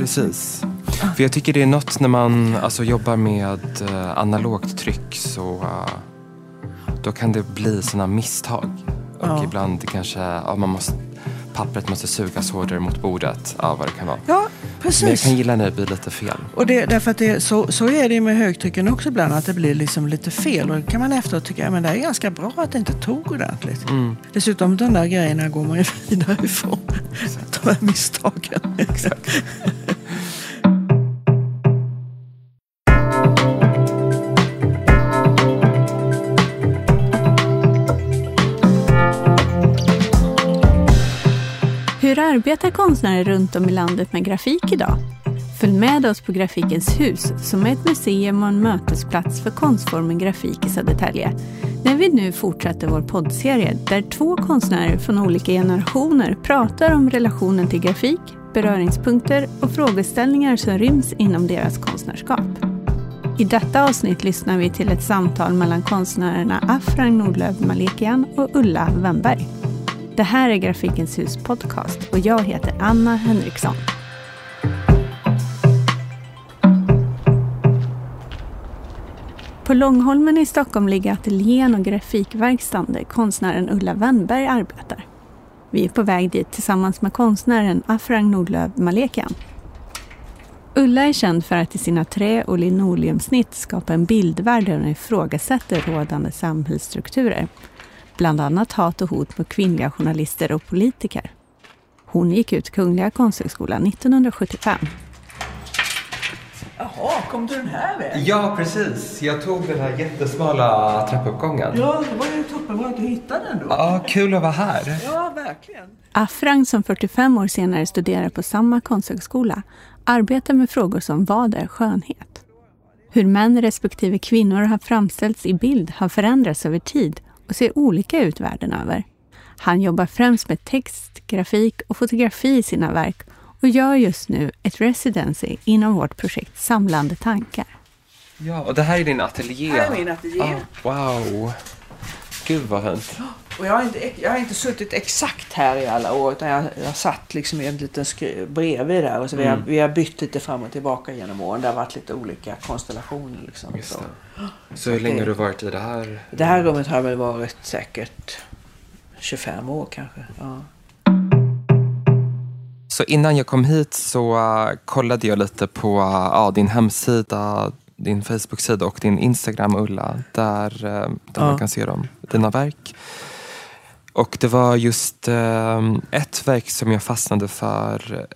Precis. För jag tycker det är något när man alltså, jobbar med uh, analogt tryck så uh, då kan det bli sådana misstag. Och Ja. ibland kanske ja, man måste, pappret måste sugas hårdare mot bordet. Ja, vad det kan vara. Ja, Men jag precis. kan gilla när det blir lite fel. Och det, därför att det, så, så är det med högtrycken också ibland, att det blir liksom lite fel. Och då kan man efteråt tycka att det är ganska bra att det inte tog ordentligt. Mm. Dessutom de där grejerna går man ju vidare ifrån. De här misstagen. Exakt. Hur arbetar konstnärer runt om i landet med grafik idag? Följ med oss på Grafikens hus som är ett museum och en mötesplats för konstformen grafik i Södertälje. När vi nu fortsätter vår poddserie där två konstnärer från olika generationer pratar om relationen till grafik, beröringspunkter och frågeställningar som ryms inom deras konstnärskap. I detta avsnitt lyssnar vi till ett samtal mellan konstnärerna Afrang Nordlöf Malekian och Ulla Wennberg. Det här är Grafikens hus podcast och jag heter Anna Henriksson. På Långholmen i Stockholm ligger ateljén och grafikverkstaden där konstnären Ulla Wennberg arbetar. Vi är på väg dit tillsammans med konstnären Afrang Nordlöf Malekian. Ulla är känd för att i sina trä och linoleumsnitt skapa en bildvärld där hon ifrågasätter rådande samhällsstrukturer. Bland annat hat och hot mot kvinnliga journalister och politiker. Hon gick ut Kungliga Konsthögskolan 1975. Jaha, kom du den här vägen? Ja, precis. Jag tog den här jättesmala trappuppgången. Ja, det var ju toppenbra att du hittade den då. Ja, kul att vara här. Ja, verkligen. Afrang som 45 år senare studerar på samma konsthögskola arbetar med frågor som vad är skönhet? Hur män respektive kvinnor har framställts i bild har förändrats över tid och ser olika ut världen över. Han jobbar främst med text, grafik och fotografi i sina verk och gör just nu ett residency inom vårt projekt Samlande tankar. Ja, och det här är din ateljé. Här är min ateljé. Ah, wow. Gud vad fint. Och jag har, inte, jag har inte suttit exakt här i alla år utan jag, jag satt liksom i en liten skri- bredvid där och så vi, har, vi har bytt lite fram och tillbaka genom åren. Det har varit lite olika konstellationer liksom. Så. hur länge har du varit i det här? Det här rummet har väl varit säkert 25 år kanske. Ja. Så innan jag kom hit så uh, kollade jag lite på uh, ja, din hemsida, din Facebook-sida och din Instagram Ulla. Där, uh, där Ja. man kan se dem, dina verk. Och det var just ett verk som jag fastnade för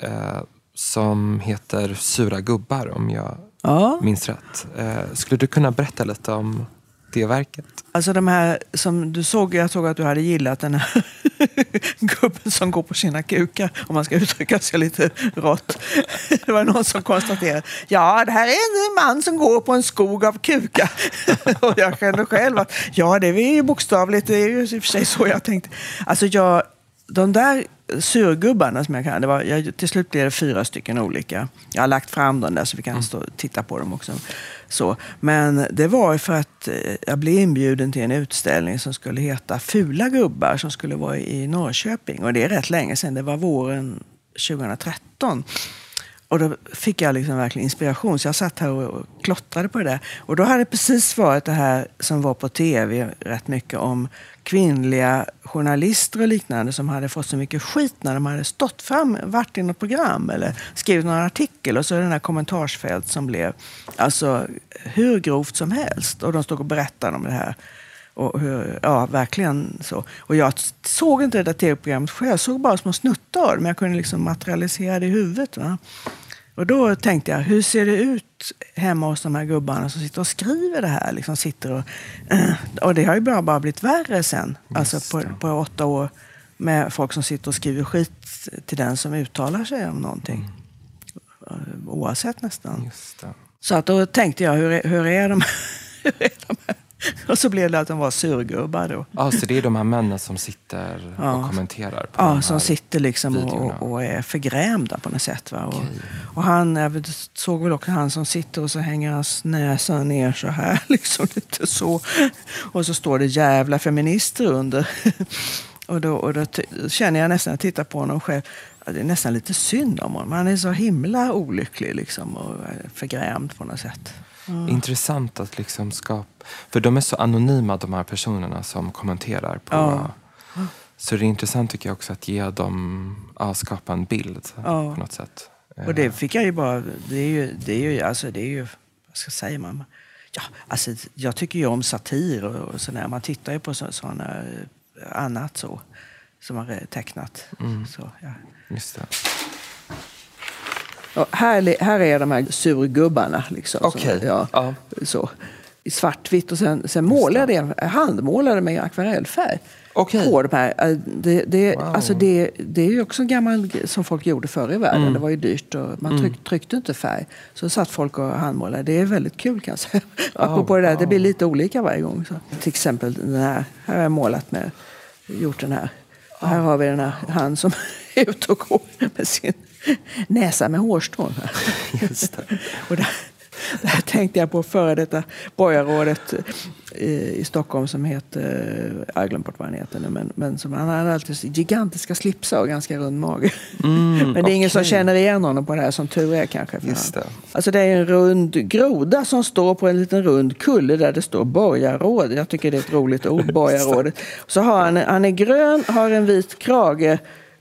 som heter Sura gubbar om jag ja. minns rätt. Uh, skulle du kunna berätta lite om det verket? Alltså de här som du såg, jag såg att du hade gillat den här gubben som går på sina kukar, om man ska uttrycka sig lite rått. Det var någon som konstaterade, ja det här är en man som går på en skog av kukar. Och jag kände själv att, ja det är ju bokstavligt, det är ju i och för sig så jag tänkte. Alltså jag, de där surgubbarna som jag kan, det var, jag, till slut blev det fyra stycken olika. Jag har lagt fram dem där så vi kan stå och titta på dem också. Så. Men det var för att eh, jag blev inbjuden till en utställning som skulle heta Fula gubbar som skulle vara i Norrköping. Och det är rätt länge sedan, det var våren 2013. Och då fick jag liksom verkligen inspiration. Så jag satt här och och klottrade på det där. Och då hade det precis varit det här som var på tv rätt mycket om kvinnliga journalister och liknande som hade fått så mycket skit när de hade stått fram, varit i något program eller skrivit någon artikel och så den här kommentarsfält som blev alltså hur grovt som helst. Och de stod och berättade om det här. Och hur, ja, verkligen så. Och jag såg inte det där tv-programmet själv. Jag såg bara små snuttar men jag kunde liksom materialisera det i huvudet. Va? Och då tänkte jag, hur ser det ut hemma hos de här gubbarna som sitter och skriver det här? Liksom sitter och, och det har ju bara, bara blivit värre sen, alltså på, på åtta år, med folk som sitter och skriver skit till den som uttalar sig om någonting. Oavsett nästan. Så att då tänkte jag, hur är, hur är de? hur är de här? Och så blev det att de var surgubbar då. Ja, så det är de här männen som sitter Ja. och kommenterar på Ja, som sitter liksom och, och är förgrämda på något sätt. Va? Och, Okej. och han, jag såg väl också han som sitter och så hänger hans näsa ner så här, liksom lite så. Och så står det jävla feminister under. Och då, och då känner jag nästan, jag tittar på honom själv, att det är nästan lite synd om honom. Han är så himla olycklig liksom, och förgrämd på något sätt. Intressant att liksom skapa... För de är så anonyma de här personerna som kommenterar på... Ja. Så det är intressant tycker jag också att ge dem, ja, skapa en bild Ja. på något sätt. Och det fick jag ju bara... Det är ju, det är ju, alltså det är ju vad ska jag säga man? Ja, alltså, jag tycker ju om satir och, och sådär. Man tittar ju på så, sådana eh, annat så som har eh, tecknat. Så, ja. Just det. Och här, här är de här surgubbarna. Liksom, som- Okej. ja, Ja. Så, I svartvitt och sen, sen målade jag handmålade med akvarellfärg. Okej. På de här. Eh, Det, det, Wow. alltså det, det är ju också en gammal som folk gjorde förr i världen. Mm. Det var ju dyrt och man tryck, tryckte inte färg. Så satt folk och handmålade. Det är väldigt kul kan jag säga. Apropå det där, det blir lite olika varje gång. Så. Till exempel den här, här har jag målat med, gjort den här. Och här har vi den här, han som är ute och går med sin näsa med hårstrån. Just det. Och där, där tänkte jag på före detta borgarrådet i, Stockholm som heter, jag har glömt bort vad han heter nu, men, men som, han hade alltid gigantiska slipsar och ganska rund mage. men det är ingen som känner igen honom på det här, som tur är kanske. För Just det. Alltså det är en rund groda som står på en liten rund kulle där det står borgarråd. Jag tycker det är ett roligt ord, borgarrådet. Så har han, han är grön, har en vit krage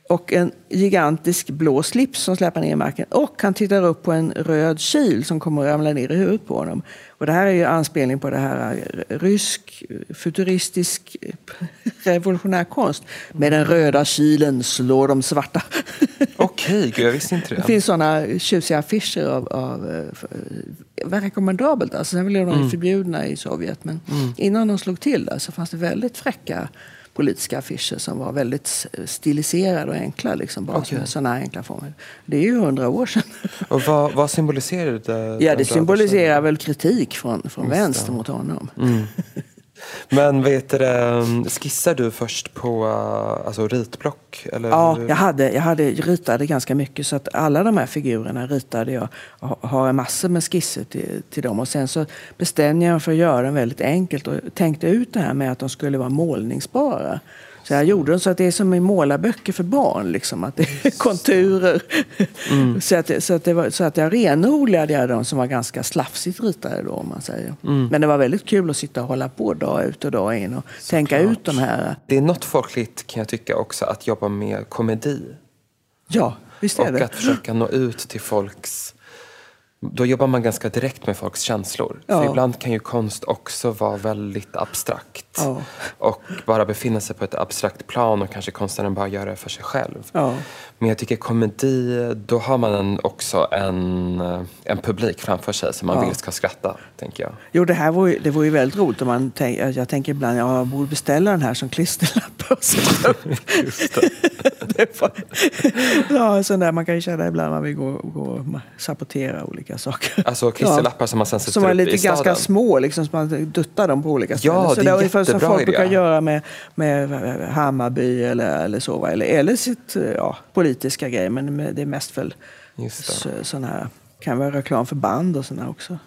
och en gigantisk blå slips som släpar ner i marken. Och han tittar upp på en röd kil som kommer att ramla ner i huvudet på honom. Och det här är ju anspelning på det här eh, rysk futuristisk eh, revolutionär konst. Med den röda kilen slår de svarta. Okej, gud jag visste inte Det det. finns sådana tjusiga affischer av, av eh, rekommendabelt. Alltså, sen blev de Mm. förbjudna i Sovjet. Men innan de slog till där så fanns det väldigt fräcka politiska affischer som var väldigt stiliserade och enkla. Liksom, bara med sådana här enkla former. Det är ju hundra år sedan. Och vad, vad symboliserar det? Ja, det symboliserar väl kritik från, från Just vänster det. mot honom. Men vet du, skissar du först på uh, alltså ritblock? Eller? Ja, jag, hade, jag hade ritade ganska mycket så att alla de här figurerna ritade jag har massor med skisser till, till dem. Och sen så bestämde jag mig för att göra dem väldigt enkelt och tänkte ut det här med att de skulle vara målningsbara. Så jag gjorde dem så att det är som i målarböcker för barn, liksom, att det är konturer. Så, att, så, att det var, så att jag renodlade jag de som var ganska slafsigt ritade då, om man säger. Men det var väldigt kul att sitta och hålla på dag ut och dag in och tänka ut de här. Det är något folkligt kan jag tycka också att jobba med komedi. Ja, visst är Och det. att försöka nå ut till folks... Då jobbar man ganska direkt med folks känslor. Ja. För ibland kan ju konst också vara väldigt abstrakt. Ja. Och bara befinna sig på ett abstrakt plan och kanske konstnären bara gör det för sig själv. Ja. Men jag tycker komedi, då har man en, också en, eh, en publik framför sig som man Ja. vill ska skratta, tänker jag. Jo, det här var ju, det var ju väldigt roligt. Om man tänk, jag tänker ibland ja, jag borde beställa den här som klisterlapp och sätta upp. det var, ja, sån där, man kan ju känna ibland man vill gå, gå sabotera olika saker. Alltså klisterlappar som man sen sätter Som är lite i ganska staden. små, liksom, så man duttar dem på olika ställen. Ja, så det är är ungefär som folk idé. brukar göra med, med Hammarby eller, eller så. Eller, eller sitt ja, politiska grejer, men det är mest väl Just det. så, sån här, kan vara reklam för band och sådana också.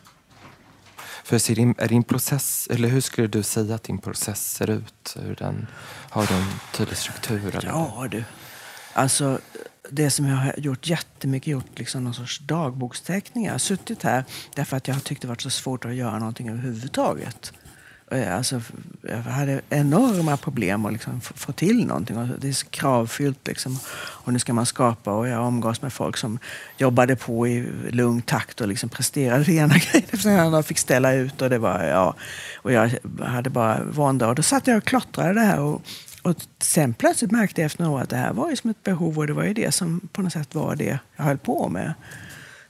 För ser din, är din process, eller hur skulle du säga att din process ser ut? Hur den, har du en tydlig struktur? Eller? Ja du. Alltså det som jag har gjort jättemycket, gjort liksom någon sorts dagboksteckningar. Jag har suttit här därför att jag har tyckt det varit så svårt att göra någonting överhuvudtaget. Alltså, jag hade enorma problem att liksom få- till någonting. Och Det är så kravfyllt. Liksom. Och nu ska man skapa och jag omgås med folk som jobbade på i lugn takt och liksom presterade det ena grejen efter den andra och fick ställa ut. Och, det var, ja, och jag hade bara vånda. Och då satt jag och klottrade det här. Och, och sen plötsligt märkte jag efter några år att det här var ju som ett behov och det var ju det som på något sätt var det jag höll på med.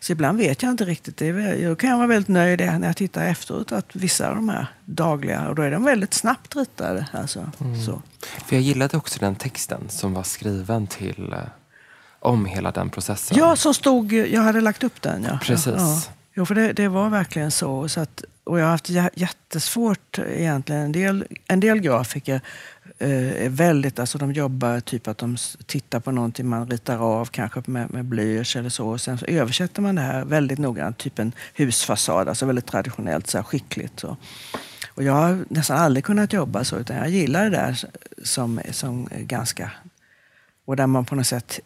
Så ibland vet jag inte riktigt. Det är, jag kan vara väldigt nöjd när jag tittar efteråt att vissa av de här dagliga, och då är de väldigt snabbt ritade. Alltså, så. För jag gillade också den texten som var skriven till eh, om hela den processen. Ja, som stod, jag hade lagt upp den. Ja. Precis. Ja. Jo, för det, det var verkligen så. så att, och jag har haft jättesvårt egentligen. En del, en del grafiker eh, är väldigt, alltså de jobbar typ att de tittar på någonting man ritar av kanske med, med blyerts eller så. Och sen så översätter man det här väldigt noggrant, typ en husfasad, alltså väldigt traditionellt, så här skickligt. Så. Och jag har nästan aldrig kunnat jobba så, utan jag gillar det där som, som ganska... Och där man på något sätt,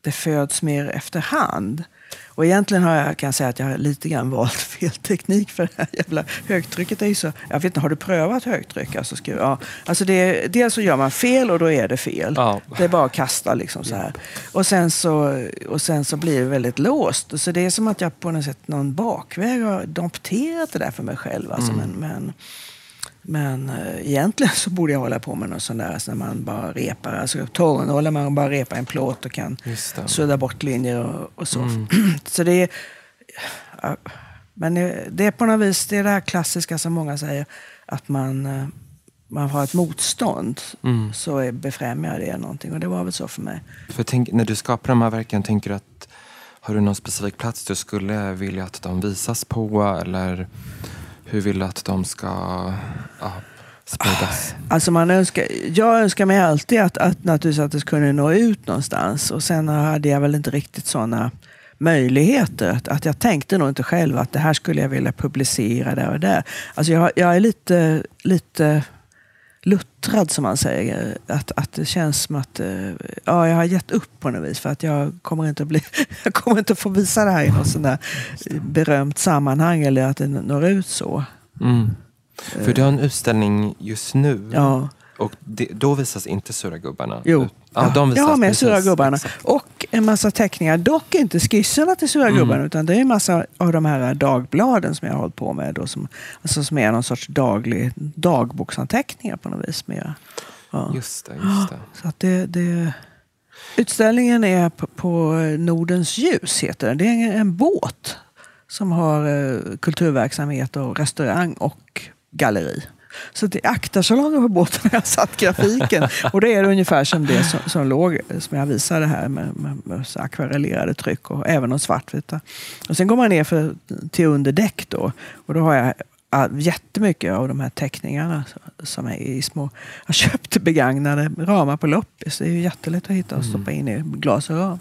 det föds mer efterhand. Och egentligen har jag, kan jag säga att jag har lite grann valt fel teknik för det här jävla högtrycket är ju så... Jag vet inte, har du prövat högtryck? Alltså, ska, ja, alltså det, dels så gör man fel och då är det fel. Ja. Det är bara att kasta liksom så här. Och sen så, och sen så blir det väldigt låst. Så det är som att jag på något sätt någon bakväg har dompterat det där för mig själv. Alltså, men, men, men äh, egentligen så borde jag hålla på med något sånt där så när man bara repar. Alltså torrnålar man bara repar en plåt och kan sudda bort linjer och, och så. så det är... ja, Men det är på något vis det, är det här klassiska som många säger. Att man, eh, man har ett motstånd. Så är- befrämjar det någonting. Och det var väl så för mig. För tänk, när du skapar de här verken, tänker du att har du någon specifik plats du skulle vilja att de visas på? Eller hur vill du att de ska ja, spridas? Ah, alltså man önskar, jag önskar mig alltid att, att, naturligtvis att det kunde nå ut någonstans. Och sen hade jag väl inte riktigt sådana möjligheter. Att, att jag tänkte nog inte själv att det här skulle jag vilja publicera där och där. Alltså jag, jag är lite, lite luttrad som man säger. Att, att det känns som att eh, ja, jag har gett upp på något vis. För att jag kommer inte att, bli, jag kommer inte att få visa det här i något sånt där berömt sammanhang. Eller att det når ut så. Mm. För du har en utställning just nu. Ja. Och det, då visas inte Sura gubbarna? Jo, Ja, de visas jag har med precis. Sura gubbarna. Och en massa teckningar. Dock inte skisserna till Sura Mm. gubbarna. Utan det är en massa av de här dagbladen som jag har hållit på med. Då, som, alltså som är någon sorts daglig dagboksanteckningar på något vis. Med, ja. Just det, just det. Så att det, det, utställningen är på, på Nordens ljus. heter den. Det är en, en båt som har eh, kulturverksamhet och restaurang och galleri. Så det är aktarsalonger på båten har jag satt grafiken. Och det är ungefär som det som, som låg, som jag visade här med, med, med så akvarellerade tryck och även de svartvita. Och sen går man ner för, till under däck då. Och då har jag ja, jättemycket av de här teckningarna som är i små... Jag har köpt begagnade ramar på loppis. Det är ju jättelätt att hitta och stoppa in i glas och ram.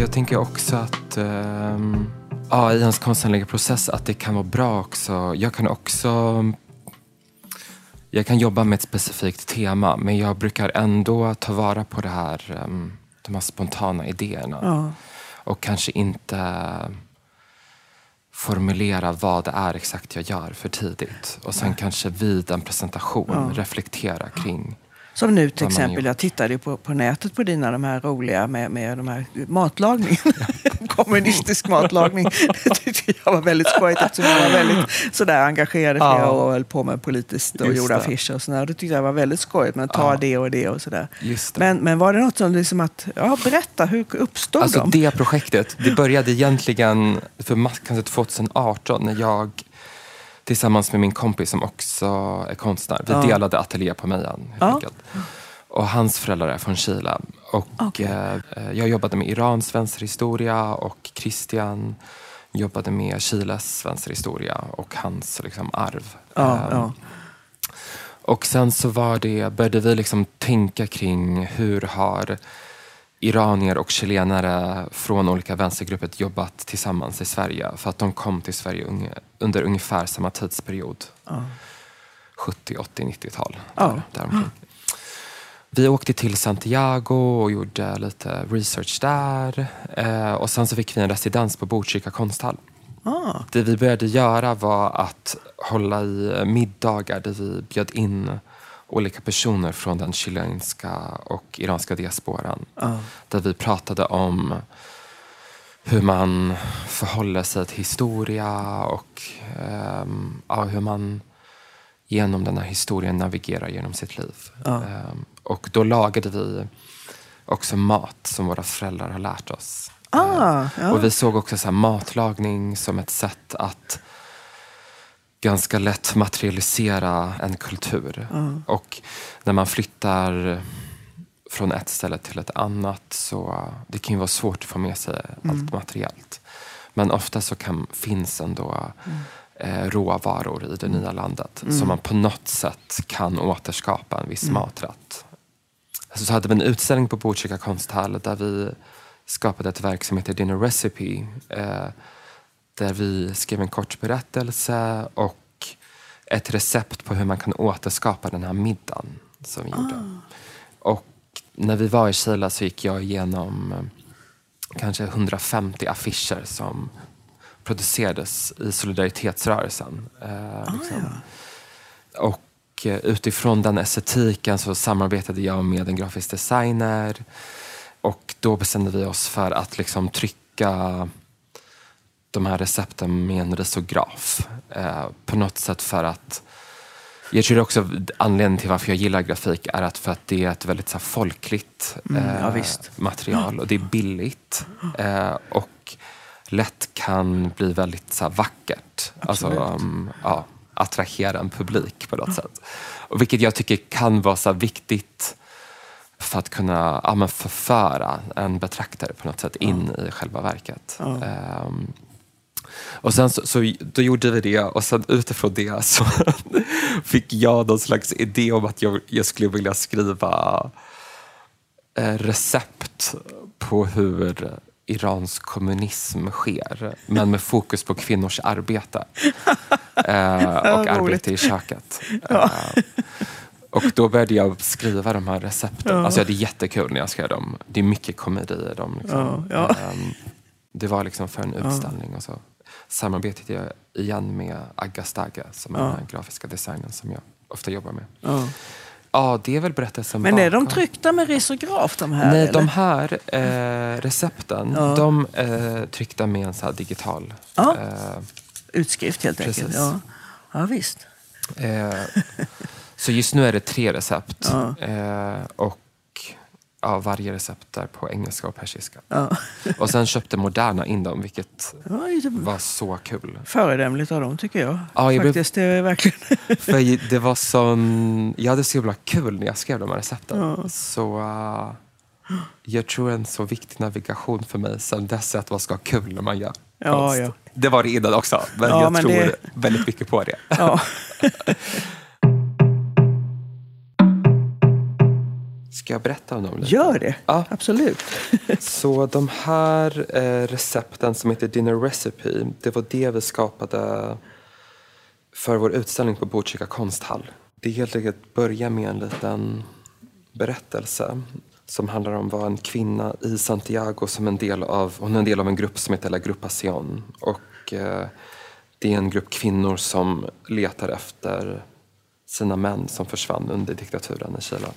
Jag tänker också att ehm, ja, i ens konstnärliga process att det kan vara bra också. Jag kan också jag kan jobba med ett specifikt tema men jag brukar ändå ta vara på det här, ehm, de här spontana idéerna. Ja. Och kanske inte formulera vad det är exakt jag gör för tidigt. Och sen kanske vid en presentation reflektera kring Som nu till exempel, jag tittade på, på nätet på dina de här roliga med, med de här matlagning. Kommunistisk matlagning. Det tyckte jag var väldigt skojigt eftersom jag var väldigt sådär engagerad i flera Ja. och höll på med politiskt och Just gjorde det. affischer och sådär. Det tyckte jag var väldigt skojigt, men ta Ja. det och det och sådär. Det. Men, men var det något som liksom att, ja berätta, hur uppstod Alltså de? det projektet, det började egentligen för kanske 2018 när jag tillsammans med min kompis som också är konstnär, vi Ja. delade ateljé på Mejan. Ja. Och hans föräldrar är från Chile. Och Okej. eh, jag jobbade med Irans vänsterhistoria och Christian jobbade med Chiles vänsterhistoria och hans liksom, arv. Ja, ja. och sen så var det, började vi liksom tänka kring hur har iranier och chilenare från olika vänstergrupper jobbat tillsammans i Sverige. För att de kom till Sverige under ungefär samma tidsperiod. Ja. 70, 80, 90-tal. Ja. Där, däromkring. Vi åkte till Santiago och gjorde lite research där. Eh, och sen så fick vi en residens på Botkyrka konsthall. Ah, Det vi började göra var att hålla i middagar där vi bjöd in olika personer från den chilenska och iranska diasporan. ja. Där vi pratade om hur man förhåller sig till historia och ehm, ja, hur man genom den här historien navigerar genom sitt liv. Ja. Ehm, och då lagade vi också mat som våra föräldrar har lärt oss. Ah, ja. Och vi såg också så matlagning som ett sätt att ganska lätt materialisera en kultur. Och när man flyttar från ett ställe till ett annat så det kan ju vara svårt att få med sig allt materiellt. Men ofta så kan, finns ändå eh, råvaror i det nya landet som man på något sätt kan återskapa en viss maträtt. alltså, så hade vi en utställning på Botkyrka konsthall där vi skapade ett verk som heter Dinner Recipe. Eh, där vi skrev en kort berättelse och ett recept på hur man kan återskapa den här middagen som vi gjorde. Och när vi var i Kila så gick jag igenom eh, kanske 150 affischer som producerades i solidaritetsrörelsen. Eh, liksom. Och eh, utifrån den estetiken så samarbetade jag med en grafisk designer och då bestämde vi oss för att liksom trycka de här recepten med en risograf. Eh, på något sätt för att jag tror också anledningen till varför jag gillar grafik är att för att det är ett väldigt så här, folkligt Mm, ja, eh, material och det är billigt eh, och lätt kan bli väldigt så här, vackert. Alltså, um, ja, attrahera en publik på något sätt. Och vilket jag tycker kan vara så här, viktigt för att kunna ja, förföra en betraktare på något sätt in i själva verket. Ehm, och sen så, så då gjorde vi det och sen utifrån det så fick jag någon slags idé om att jag, jag skulle vilja skriva eh, recept på hur iransk kommunism sker, men med fokus på kvinnors arbete eh, och arbete i köket. Eh, och då började jag skriva de här recepten. Alltså, det är jättekul när jag skrev dem. Det är mycket komedi i dem. Liksom. Ja, ja. Ehm, det var liksom för en utställning och så samarbetade jag igen med Agga Stagge som är den här grafiska designern som jag ofta jobbar med. Ja. Ja, det är väl berättelsen Men är de bakom. tryckta med risograf de här? Nej, eller? de här eh, recepten, Ja. de är tryckta med en så digital. Ja. Eh, Utskrift helt enkelt. Precis. Ja. ja, visst. eh, så just nu är det tre recept. Ja. Eh, och ja, varje recept är på engelska och persiska. Ja. Och sen köpte Moderna in dem, vilket var så kul. föredömligt av dem tycker jag. Ja, jag blev- Faktiskt, det är verkligen... För det var sån... Jag hade så himla kul när jag skrev de här recepten. Så uh, jag tror en så viktig navigation för mig sen dess är att man ska ha kul när man gör Ja, ja. Det var det innan också, men Ja, jag men tror det- väldigt mycket på det. Ska jag berätta om dem lite? Gör det, Ja. absolut. Så de här eh, recepten som heter Dinner Recipe, det var det vi skapade för vår utställning på Botkyrka konsthall. Det helt enkelt börjar med en liten berättelse som handlar om vad en kvinna i Santiago som en del av, hon är en del av en grupp som heter La Grupa Sion. Och eh, det är en grupp kvinnor som letar efter sina män som försvann under diktaturen i Chile.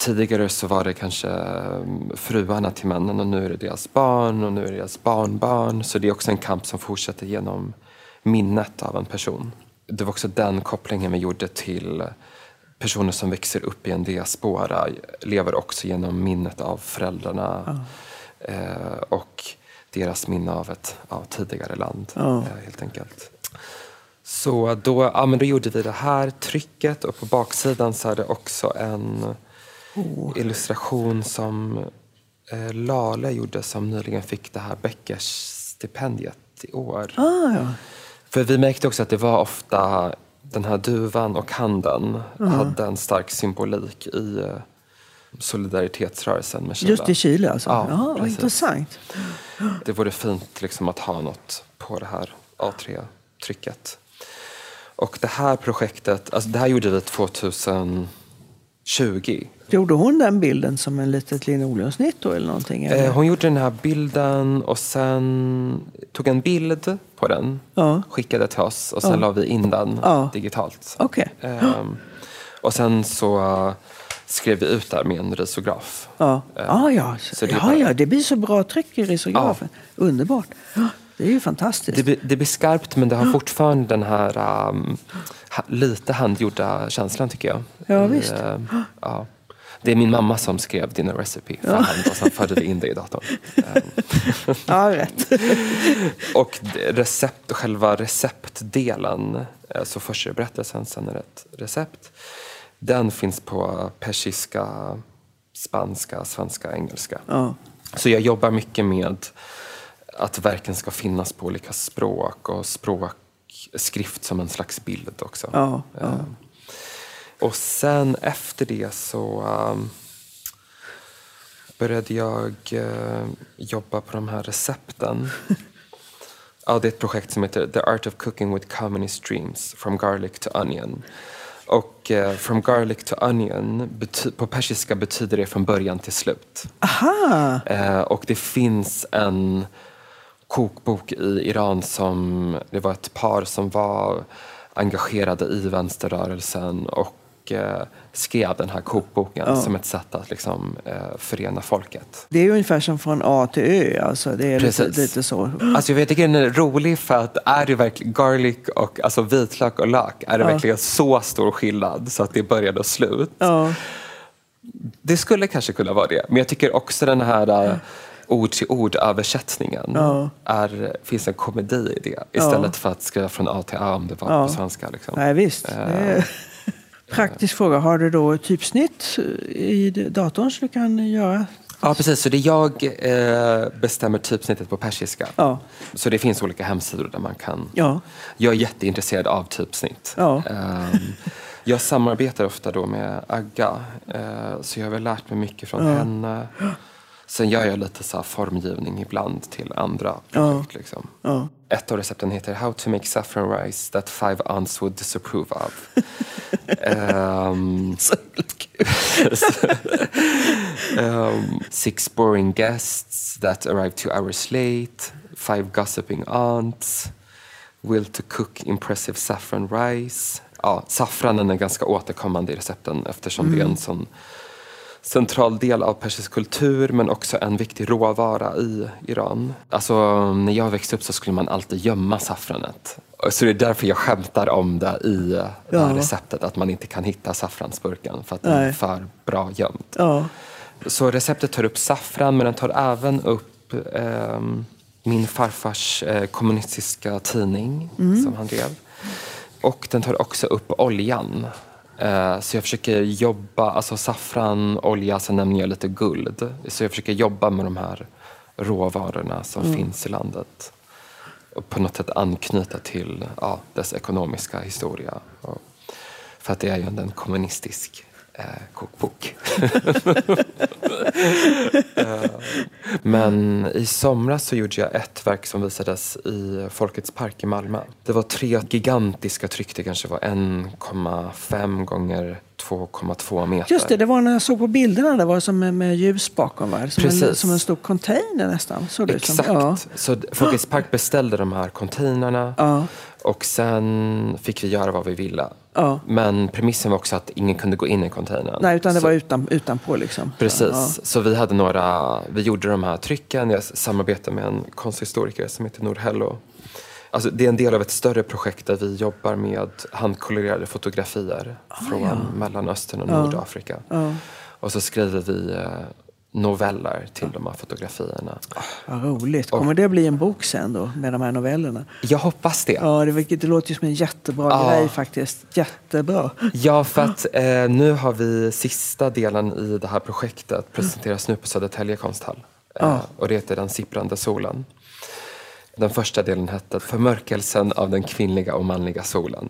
Tidigare så var det kanske mm, fruarna till männen och nu är det deras barn och nu är det deras barnbarn. Så det är också en kamp som fortsätter genom minnet av en person. Det var också den kopplingen vi gjorde till personer som växer upp i en diaspora lever också genom minnet av föräldrarna eh, och deras minne av ett ja, tidigare land, Ja. eh, helt enkelt. Så då, ja, men då gjorde vi det här trycket och på baksidan så är det också en illustration som eh, Lale gjorde som nyligen fick det här Beckers stipendiet i år. Ah, ja. För vi märkte också att det var ofta den här duvan och handen hade en stark symbolik i eh, solidaritetsrörelsen med Chile. Just i Chile alltså? Ja, Ja, vad intressant. Det vore fint liksom att ha något på det här A3-trycket. Och det här projektet, alltså det här gjorde vi 2020. Gjorde hon den bilden som en litet linoleumsnitt då eller någonting? Eller? Eh, hon gjorde den här bilden och sen tog en bild på den, Ja. skickade till oss och sen Ja. la vi in den Ja. digitalt. Okej. Ehm, och sen så eh, skrev vi ut där med en risograf. Ja. Eh, Ah, ja. så det ja, ja, det blir så bra tryck i risografen. Underbart. Det är ju fantastiskt. Det, det blir skarpt men det har fortfarande den här ha, lite handgjorda känslan tycker jag. Ja, I, visst. ehm, ja. Det är min mamma som skrev Dinner Recipe för hand och sen förde vi in det i datorn. Ja, rätt. och recept, själva receptdelen, eh, så först är det berättelsen, sen är det ett recept. Den finns på persiska, spanska, svenska, engelska. Ja. Så jag jobbar mycket med att verken ska finnas på olika språk och språk, skrift som en slags bild också. Ja, ja. Eh, Och sen efter det så um, började jag eh, jobba på de här recepten. ja, det är ett projekt som heter The Art of Cooking with Comedy Streams, From Garlic to Onion. Och eh, From Garlic to Onion, på persiska betyder det från början till slut. Aha! Eh, och det finns en kokbok i Iran som, det var ett par som var engagerade i vänsterrörelsen och eh, skrev den här kokboken som ett sätt att liksom, eh, förena folket. Det är ungefär som från A till Ö. Alltså det är lite, Precis. lite så. Alltså jag tycker den är rolig för att är det verkligen garlic och alltså vitlök och lök, är det verkligen så stor skillnad så att det är början och slut? Ja. Det skulle kanske kunna vara det, men jag tycker också den här uh, ord till ord översättningen Ja. är, finns en komedi i det istället för att skriva från A till A om det var Ja. på svenska. Liksom. Nej, visst. Är... Praktisk fråga. Har du då typsnitt i datorn så du kan göra? Ja, precis. Så det är jag eh, bestämmer typsnittet på persiska. Ja. Så det finns olika hemsidor där man kan... Ja. Jag är jätteintresserad av typsnitt. Ja. Ehm, jag samarbetar ofta då med Agga, eh, så jag har väl lärt mig mycket från henne. Sen gör jag lite så formgivning ibland till andra projekt. Liksom. Ja. Ett av recepten heter How to make saffron rice that five aunts would disapprove of. Ehm, Så um, six boring guests that arrive two hours late, five gossiping aunts, will to cook impressive saffron rice. Ja, saffranen är ganska återkommande i recepten eftersom det är en sån central del av persisk kultur men också en viktig råvara i Iran. Alltså när jag växte upp så skulle man alltid gömma saffranet. Så det är därför jag skämtar om det i det här receptet, att man inte kan hitta saffransburken för att den är Nej. för bra gömt. Ja. Så receptet tar upp saffran men den tar även upp ehm, min farfars eh, kommunistiska tidning som han drev. Och den tar också upp oljan. Eh, så jag försöker jobba, alltså saffran, olja, sen nämner jag lite guld. Så jag försöker jobba med de här råvarorna som finns i landet. Och på något sätt anknyta till ja, dess ekonomiska historia. För att det är ju en kommunistisk kokbok. Eh, Men i somras så gjorde jag ett verk som visades i Folkets park i Malmö. Det var tre gigantiska tryck, det kanske var 1,5 gånger 2,2 meter. Just det, det var när jag såg på bilderna, det var som med, med ljus bakom. Va? Som, en, Precis. som en stor container nästan. Såg det ut som. Exakt. Ja. Så Folkets park beställde de här containrarna Ja. och sen fick vi göra vad vi ville. Ja. Men premissen var också att ingen kunde gå in i containern. Nej, utan det Så- var utan, utanpå liksom. Precis, så vi hade några, vi gjorde de här trycken, jag samarbetade med en konsthistoriker som heter Nour Hello. Alltså, det är en del av ett större projekt där vi jobbar med handkolorerade fotografier från Mellanöstern och Nordafrika. Och så skriver vi eh, noveller till de här fotografierna. Vad roligt. Kommer det bli en bok sen då, med de här novellerna? Jag hoppas det. Ja, det, det låter ju som en jättebra Ja. grej faktiskt. Jättebra. Ja, för att eh, nu har vi sista delen i det här projektet presenteras nu på Södertälje konsthall. Eh, Ja. Och det heter Den sipprande solen. Den första delen hette Förmörkelsen av den kvinnliga och manliga solen.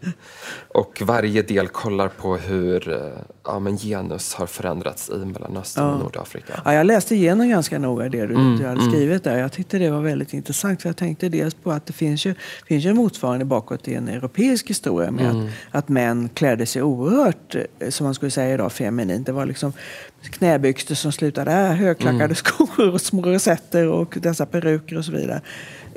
Och varje del kollar på hur eh, ja, men genus har förändrats i Mellanöstern och Nordafrika. Ja, jag läste igenom ganska noga det du, Mm, du hade skrivit där. Jag tyckte det var väldigt intressant. För jag tänkte dels på att det finns ju, finns ju en motsvarande bakåt i en europeisk historia med Mm. att, att män klädde sig oerhört, eh, som man skulle säga idag, feminint. Det var liksom knäbyxor som slutade där, högklackade Mm. skor och små rosetter och dessa peruker och så vidare.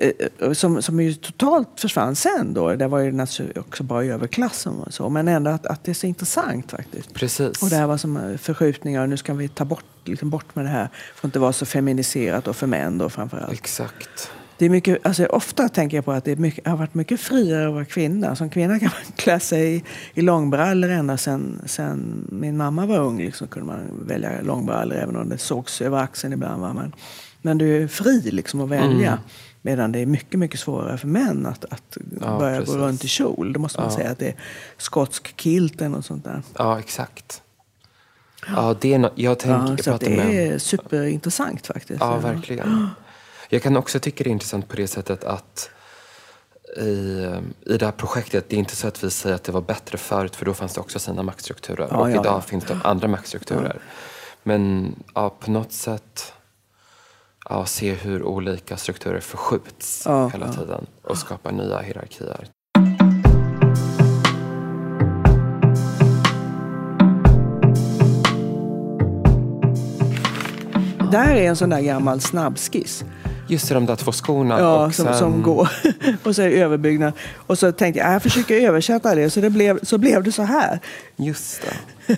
Eh, eh, Som, som ju totalt försvann sen då. Det var ju också bara i överklassen och så. Men ändå att, att det är så intressant faktiskt. Precis. Och det här var som eh, förskjutningar. Nu ska vi ta bort, liksom bort med det här. Får inte vara så feminiserat och för män då framförallt. Exakt. Det är mycket, alltså, ofta tänker jag på att det mycket, har varit mycket friare att vara kvinna. Som kvinna kan man klä sig i, i långbrallor ända sen, sen min mamma var ung. Liksom, kunde man välja långbrallor även om det sågs över axeln ibland. Va? Men, men du är fri liksom, att välja. Mm. Medan det är mycket, mycket svårare för män att, att Ja, börja precis. gå runt i kjol. Då måste man Ja. säga att det är skotsk kilt eller något sånt där. Ja, exakt. Ja, det är no- jag tänker, Ja, det med är superintressant faktiskt. Ja, verkligen. Jag kan också tycka det är intressant på det sättet att i, i det här projektet, det är inte så att vi säger att det var bättre förut för då fanns det också sina maktstrukturer. Ja, och ja, idag ja. finns det andra maktstrukturer. Men ja, på något sätt ja, se hur olika strukturer förskjuts Ja, hela ja. tiden och skapar nya hierarkier. Där är en sån där gammal snabbskiss. Just det, de där två skorna. Ja, och som, sen, som går. och så är det överbyggnad. Och så tänkte jag, jag försöker översätta det. Så, det blev, så blev det så här. Just det.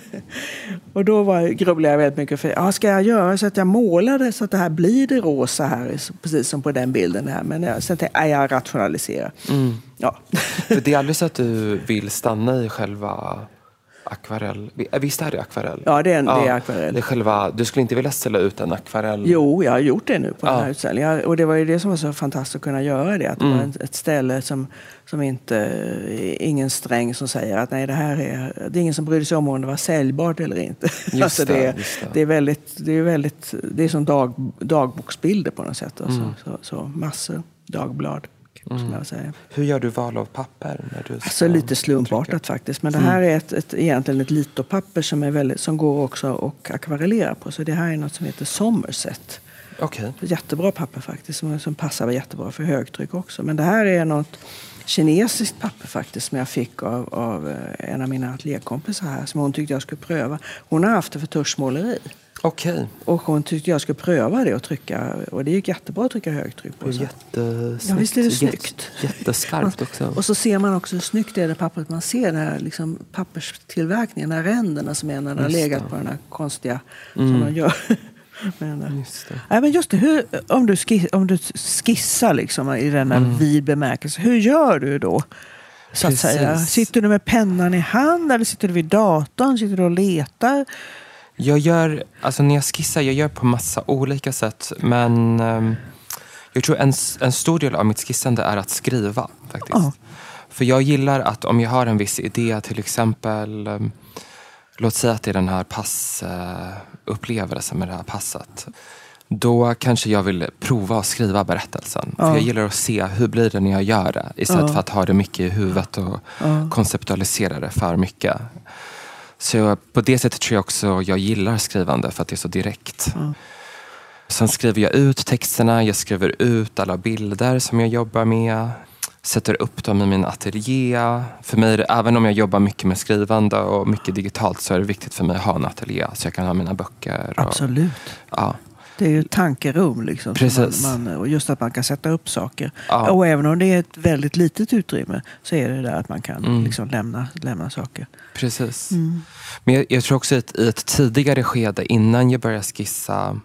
Och då var, grubblade jag väldigt mycket. För, ja, ska jag göra så att jag målar det så att det här blir det rosa här? Precis som på den bilden här. Men jag, sen tänkte jag, nej, jag rationaliserar. Mm. Ja. För det är aldrig så att du vill stanna i själva akvarell. Visst är det akvarell? Ja, det är en- det är akvarell. Det är själva, du skulle inte vilja ställa ut en akvarell? Jo, jag har gjort det nu på den Ja. här utställningen. Och det var ju det som var så fantastiskt att kunna göra det. Att det Mm. var ett- ett ställe som, som inte, ingen sträng som säger att nej, det här är, det är ingen som bryr sig om om det var säljbart eller inte. Alltså, det, det, just det. det är väldigt, det är väldigt, det är som dag, dagboksbilder på något sätt. Alltså. Mm. Så, så massor dagblad, säger. Hur gör du val av papper? När du ska Alltså lite slumpartat trycka? faktiskt. Men det här är ett, ett, egentligen ett litopapper som, är väldigt, som går också att akvarellera på. Så det här är något som heter Somerset. Okej. Jättebra papper faktiskt, som, som passar jättebra för högtryck också. Men det här är något kinesiskt papper faktiskt som jag fick av, av eh, en av mina ateljékompisar här som hon tyckte jag skulle pröva. Hon har haft det för tuschmåleri. Okej. Och hon tyckte jag skulle pröva det och trycka. Och det gick jättebra att trycka högtryck på. Så. jättesnyggt. Ja, visst är det snyggt. Jätteskarpt också. Och så ser man också hur snyggt det är det pappret. Man ser den här liksom, papperstillverkningen, de här ränderna som är när den har legat på den här konstiga Mm. som de gör. den där. Just det. Nej, men just det, hur, om, du skiss, om du skissar liksom, i den här Mm. vid bemärkelse, hur gör du då? Så att Precis. säga. Sitter du med pennan i hand eller sitter du vid datorn? Sitter du och letar? Jag gör, alltså när jag skissar, jag gör på massa olika sätt. Men ehm, jag tror en, en stor del av mitt skissande är att skriva. faktiskt. Ja. För jag gillar att om jag har en viss idé, till exempel ehm, Låt säga att det är den här passupplevelsen med det här passet. Då kanske jag vill prova att skriva berättelsen. Ja. För jag gillar att se hur blir det när jag gör det. Istället Ja. för att ha det mycket i huvudet och konceptualisera det för mycket. Så på det sättet tror jag också jag gillar skrivande för att det är så direkt. Ja. Sen skriver jag ut texterna, jag skriver ut alla bilder som jag jobbar med. Sätter upp dem i min ateljé. För mig, även om jag jobbar mycket med skrivande och mycket digitalt så är det viktigt för mig att ha en ateljé så jag kan ha mina böcker. Och, Absolut. ja, Det är ju tankerum. Liksom, som Precis. Man, man, och just att man kan sätta upp saker. Ja. Och även om det är ett väldigt litet utrymme så är det där att man kan Mm. liksom lämna, lämna saker. precis. Mm. Men jag, jag tror också att i ett tidigare skede innan jag började skissa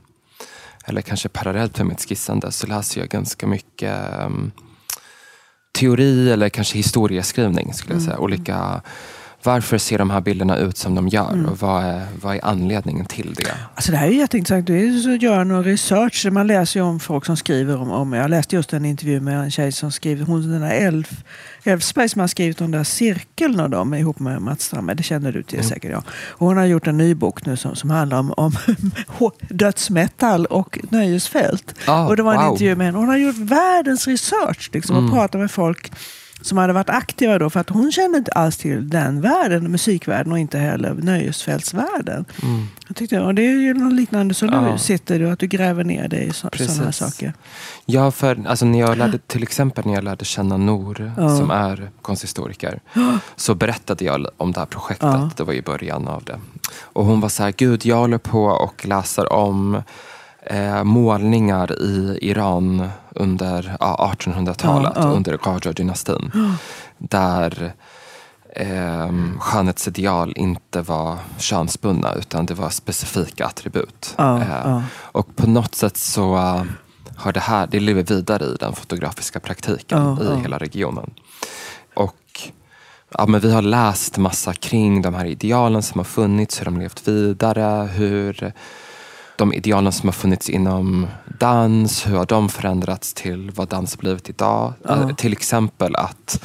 eller kanske parallellt med mitt skissande så läser jag ganska mycket ehm, teori eller kanske historieskrivning skulle jag säga. Olika, varför ser de här bilderna ut som de gör och vad är, vad är anledningen till det? Alltså det här är jätteintressant. Du är så att göra någon research. Man läser ju om folk som skriver om, om... Jag läste just en intervju med en tjej som skriver... Hon den där Elf, Elfsberg som har skrivit om den där cirkeln av dem ihop med Mats Strandberg. Det känner du till Mm. säkert. Ja. Och hon har gjort en ny bok nu som, som handlar om, om dödsmetall och nöjesfält. Ah, och det var en wow. intervju med henne. Hon har gjort världens research liksom, och Mm. pratat med folk som hade varit aktiva då. För att hon kände inte alls till den världen, musikvärlden och inte heller nöjesfältsvärlden. Mm. Jag tyckte, och det är ju något liknande som Ja. du sitter du, att du gräver ner dig i sådana här saker. Ja, för alltså, när jag lärde, till exempel när jag lärde känna Nor Ja. som är konsthistoriker så berättade jag om det här projektet. Ja. Det var i början av det. Och hon var så här, gud jag håller på och läser om eh, målningar i Iran under ja, 1800-talet, Ja, ja. under Qajar-dynastin. Där eh, skönhetsideal inte var könsbundna utan det var specifika attribut. Eh. Och på något sätt så eh, har det här, det lever vidare i den fotografiska praktiken i hela regionen. Och ja, men vi har läst massa kring de här idealen som har funnits, hur de levt vidare, hur de idealen som har funnits inom dans, hur har de förändrats till vad dans blivit idag? Ja. Eh, Till exempel att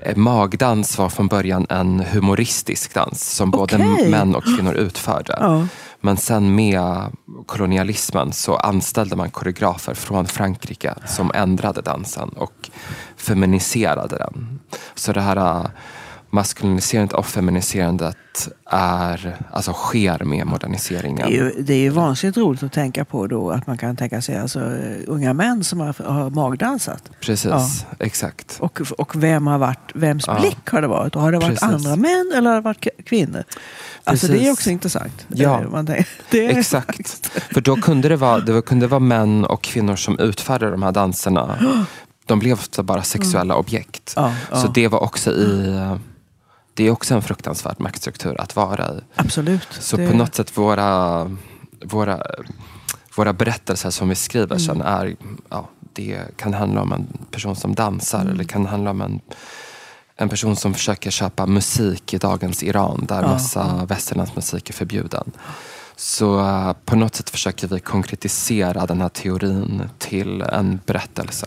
eh, magdans var från början en humoristisk dans som både Okej. män och kvinnor utförde. Ja. Men sen med kolonialismen så anställde man koreografer från Frankrike som ändrade dansen och feminiserade den. Så det här äh, maskuliniserandet och feminiserandet är, alltså sker med moderniseringen. Det är, ju, det är ju vansinnigt roligt att tänka på då att man kan tänka sig alltså, unga män som har, har magdansat. Precis, Ja. exakt. Och, och vem har varit, vems Ja. blick har det varit? Och har det varit Precis. andra män eller har det varit kvinnor? Alltså det är också intressant. Ja. Eh, det är, Exakt. För då kunde det vara, det kunde vara män och kvinnor som utförde de här danserna. De blev ofta bara sexuella objekt. Ja, ja. Så det var också i... Det är också en fruktansvärd maktstruktur att vara i. Absolut. Så det, på något sätt våra, våra, våra berättelser som vi skriver sen Mm. är, ja, det kan handla om en person som dansar Mm. eller kan handla om en, en person som försöker köpa musik i dagens Iran där Ja, massa västerländsk musik är förbjuden. Så eh, på något sätt försöker vi konkretisera den här teorin till en berättelse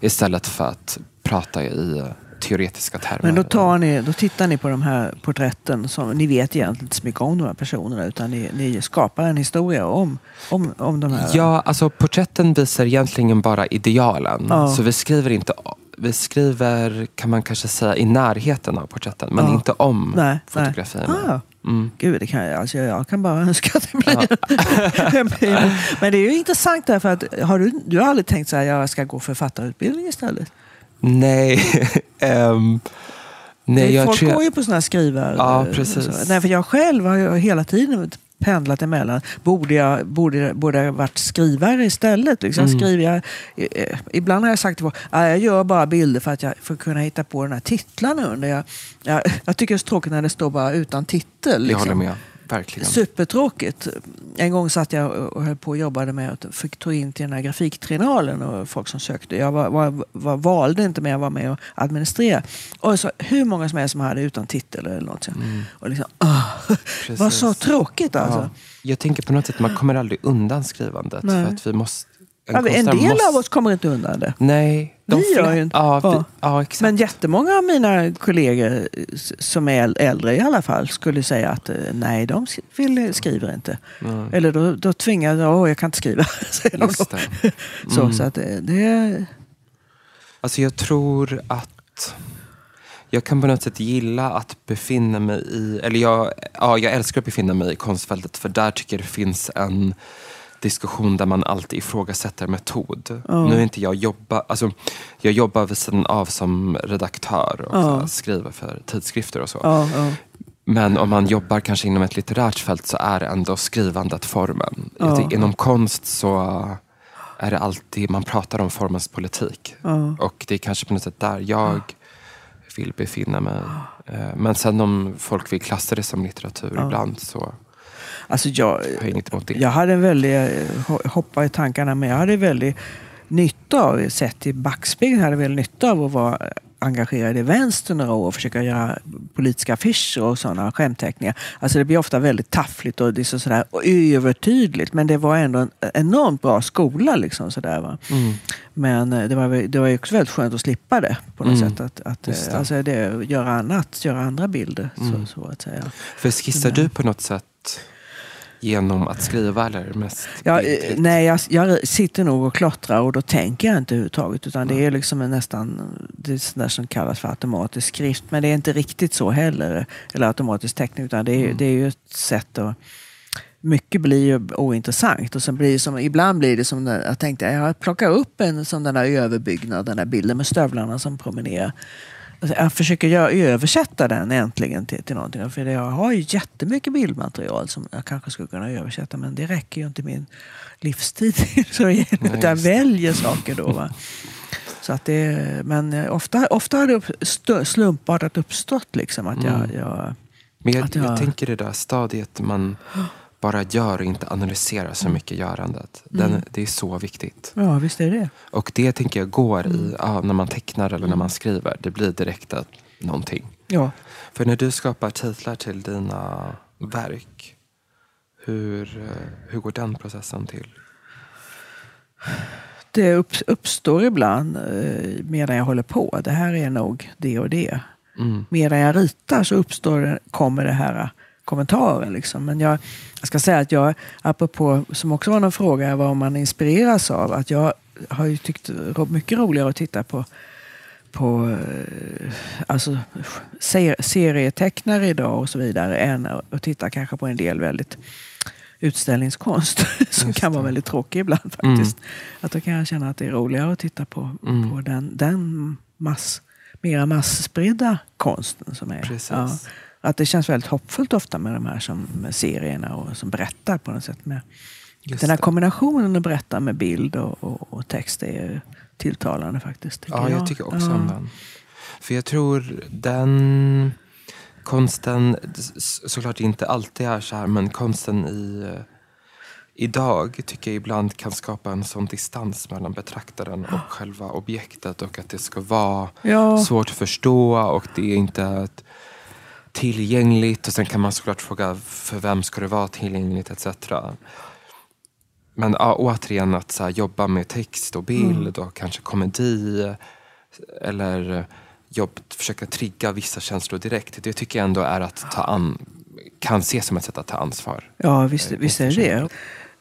istället för att prata i teoretiska termer. Men då, tar ni, då tittar ni på de här porträtten. Som, ni vet egentligen inte så mycket om de här personerna utan ni, ni skapar en historia om, om, om de här. Ja, alltså porträtten visar egentligen bara idealen. Ja. Så vi skriver inte vi skriver, kan man kanske säga, i närheten av porträtten, men Ja. inte om Nej, fotografierna. nej. Ah, Mm. Gud, det kan jag, alltså jag kan bara önska att det blir... Men det är ju intressant därför att har du, du har aldrig tänkt så här, jag ska gå författarutbildning istället? Nej, ehm, nej jag Folk tror går jag, ju på sådana här skrivar... Ja, precis. Nej, för jag själv har ju hela tiden pendlat emellan. Borde jag, borde, borde jag varit skrivare istället? Liksom Mm. skriver jag, eh, ibland har jag sagt att jag gör bara bilder för att, jag, att kunna hitta på de här titlarna under. Jag, jag, jag tycker det är så tråkigt när det står bara utan titel. jag Liksom. håller med. Verkligen. Supertråkigt. En gång satt jag och höll på och jobbade med att fick ta in till den här grafiktrinalen och folk som sökte. Jag var, var, var, valde inte men jag var med och administrerade. Och så, hur många som helst som hade utan titel eller något. Mm. Och liksom, var så tråkigt alltså. Ja. Jag tänker på något sätt, man kommer aldrig undan skrivandet. Nej. För att vi måste, en, men en del måste, av oss kommer inte undan det. Nej. de Vi gör ju inte- Ja, Ja. ja. exakt. Men jättemånga av mina kollegor eh, som är äl- äldre i alla fall skulle säga att eh, nej, de vill, skriver inte. Mm. Eller då, då tvingar jag, åh jag kan inte skriva. säger de då. Just det. Så, Mm. så att det, det Alltså jag tror att jag kan på något sätt gilla att befinna mig i, eller jag, ja, jag älskar att befinna mig i konstfältet för där tycker jag det finns en diskussion där man alltid ifrågasätter metod. Ja. Nu är inte jag jobba, alltså jag jobbar vid sidan av som redaktör och här skriver för tidskrifter och så. Ja. Men om man jobbar kanske inom ett litterärt fält så är ändå skrivandet formen. Tycker Inom konst så är det alltid, man pratar om formens politik. Och det är kanske på något sätt där jag vill befinna mig. Eh, Men sen om folk vill klassa det som litteratur ibland så Alltså jag, jag inget emot det. jag hade en väldig, eh, ho- hoppa i tankarna, men jag hade väldigt nytta av, sett i backspegeln, hade väldigt nytta av att vara engagerad i vänster några år och försöka göra politiska affischer och sådana skämtteckningar. Alltså det blir ofta väldigt taffligt och det är så sådär övertydligt. Men det var ändå en enormt bra skola. Liksom, sådär, va? Mm. Men eh, det var, väl- det var också väldigt skönt att slippa det på något Mm. sätt. Att, att, Just eh, det. Alltså det, göra annat, göra andra bilder. Mm. Så, så att säga. För skissar du på något sätt genom att skriva eller mest Ja, bildligt? eh, nej, jag, jag sitter nog och klottrar och då tänker jag inte överhuvudtaget. Utan det är liksom en nästan, det är där som kallas för automatisk skrift. Men det är inte riktigt så heller. Eller automatisk teckning. Utan det är, Mm. det är ju ett sätt att mycket blir ju ointressant. Och sen blir som, ibland blir det som, när jag tänkte, jag plockar upp en sån där överbyggnad, den där bilden med stövlarna som promenerar. Jag försöker göra, översätta den äntligen till, till någonting. För jag har ju jättemycket bildmaterial som jag kanske skulle kunna översätta. Men det räcker ju inte min livstid. Så att jag väljer saker då. Va? Så att det, men eh, ofta, ofta har det upp, stö- slumpartat uppstått. Liksom, att jag, Mm. jag, Men jag, att jag- jag tänker det där stadiet man bara gör och inte analyserar så mycket görandet. Den, Mm. Det är så viktigt. ja, visst är det. Och det tänker jag går Mm. i, ja, när man tecknar eller när man skriver. Det blir direkt att någonting. Ja. För när du skapar titlar till dina verk, hur, eh, hur går den processen till? Det upp, uppstår ibland eh, medan jag håller på. Det här är nog det och det. Mm. medan jag ritar så uppstår kommer det här kommentaren. Liksom. Men jag, jag ska säga att jag, apropå, som också var någon fråga, vad man inspireras av. Att jag har ju tyckt mycket roligare att titta på, på eh, alltså, ser, serietecknare idag och så vidare än att titta kanske på en del väldigt utställningskonst som kan vara väldigt tråkig ibland faktiskt. Att då kan jag känna att det är roligare att titta på, Mm. på den, den mass, mera masspridda konsten som är. Precis. Ja. Att det känns väldigt hoppfullt ofta med de här som, serierna och som berättar på något sätt. Med, Just den här kombinationen att berätta med bild och, och, och text är tilltalande faktiskt. Ja, jag tycker också Ja. om den. För jag tror den konsten, såklart inte alltid är så här, men konsten i eh, idag tycker jag ibland kan skapa en sån distans mellan betraktaren och själva objektet och att det ska vara Ja, svårt att förstå och det är inte ett tillgängligt och sen kan man såklart fråga för vem ska det vara tillgängligt etc. Men ja, återigen att så här, jobba med text och bild och kanske komedi eller jobb, försöka trigga vissa känslor direkt. Det tycker jag ändå är att ta an, kan ses som ett sätt att ta ansvar. ja visst, Eh, visst är det.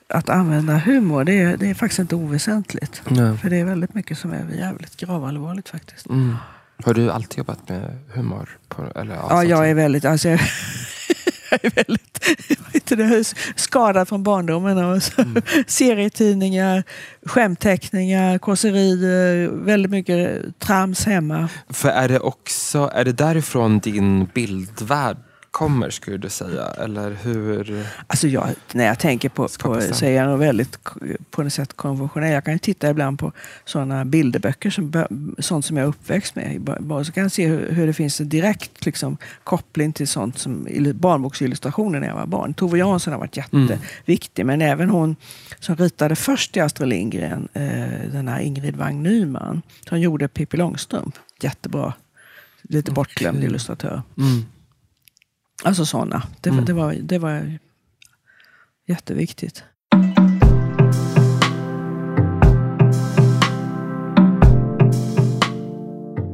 Att använda humor, det är, det är faktiskt inte oväsentligt. Ja. För det är väldigt mycket som är jävligt gravallvarligt faktiskt. Mm. Har du alltid jobbat med humor? På, eller, Ja, jag är väldigt, alltså jag, jag är väldigt heter det, skadad från barndomen. Och så, Mm. Serietidningar, skämtteckningar, kåserier, väldigt mycket trams hemma. För är det också, är det därifrån din bildvärld kommer skulle du säga? Eller hur? Alltså jag, när jag tänker på, på så är jag nog väldigt på något sätt konventionell. Jag kan ju titta ibland på sådana bilderböcker, som, sånt som jag är uppväxt med. Så kan jag se hur, hur det finns en direkt liksom, koppling till sånt som illu- barnboksillustrationer när jag var barn. Tove Jansson har varit Mm. jätteviktig, men även hon som ritade först i Astrid Lindgren, eh, den här Ingrid Wang Nyman, som gjorde Pippi Långstrump. Jättebra. Lite bortglömd Okej. illustratör. Mm. Alltså sådana. Det, Mm. det, var, det var jätteviktigt.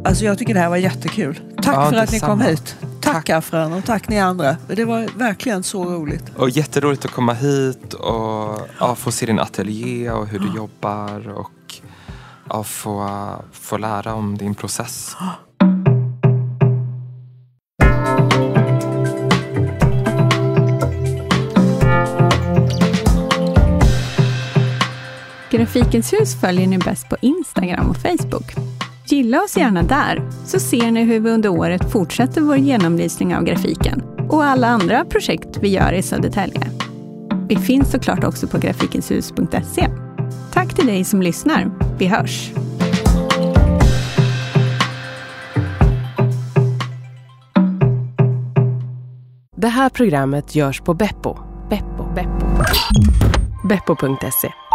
Alltså jag tycker det här var jättekul. Tack Ja, för att ni kom detsamma. hit. Tack, Afran och tack ni andra. Det var verkligen så roligt. Och jätteroligt att komma hit och ja, få se din ateljé och hur du jobbar och ja, få, få lära om din process. Grafikens hus följer ni bäst på Instagram och Facebook. Gilla oss gärna där, så ser ni hur vi under året fortsätter vår genomlysning av grafiken och alla andra projekt vi gör i Södertälje. Vi finns såklart också på grafikenshus.se. Tack till dig som lyssnar. Vi hörs! Det här programmet görs på Beppo. Beppo. Beppo. Beppo.se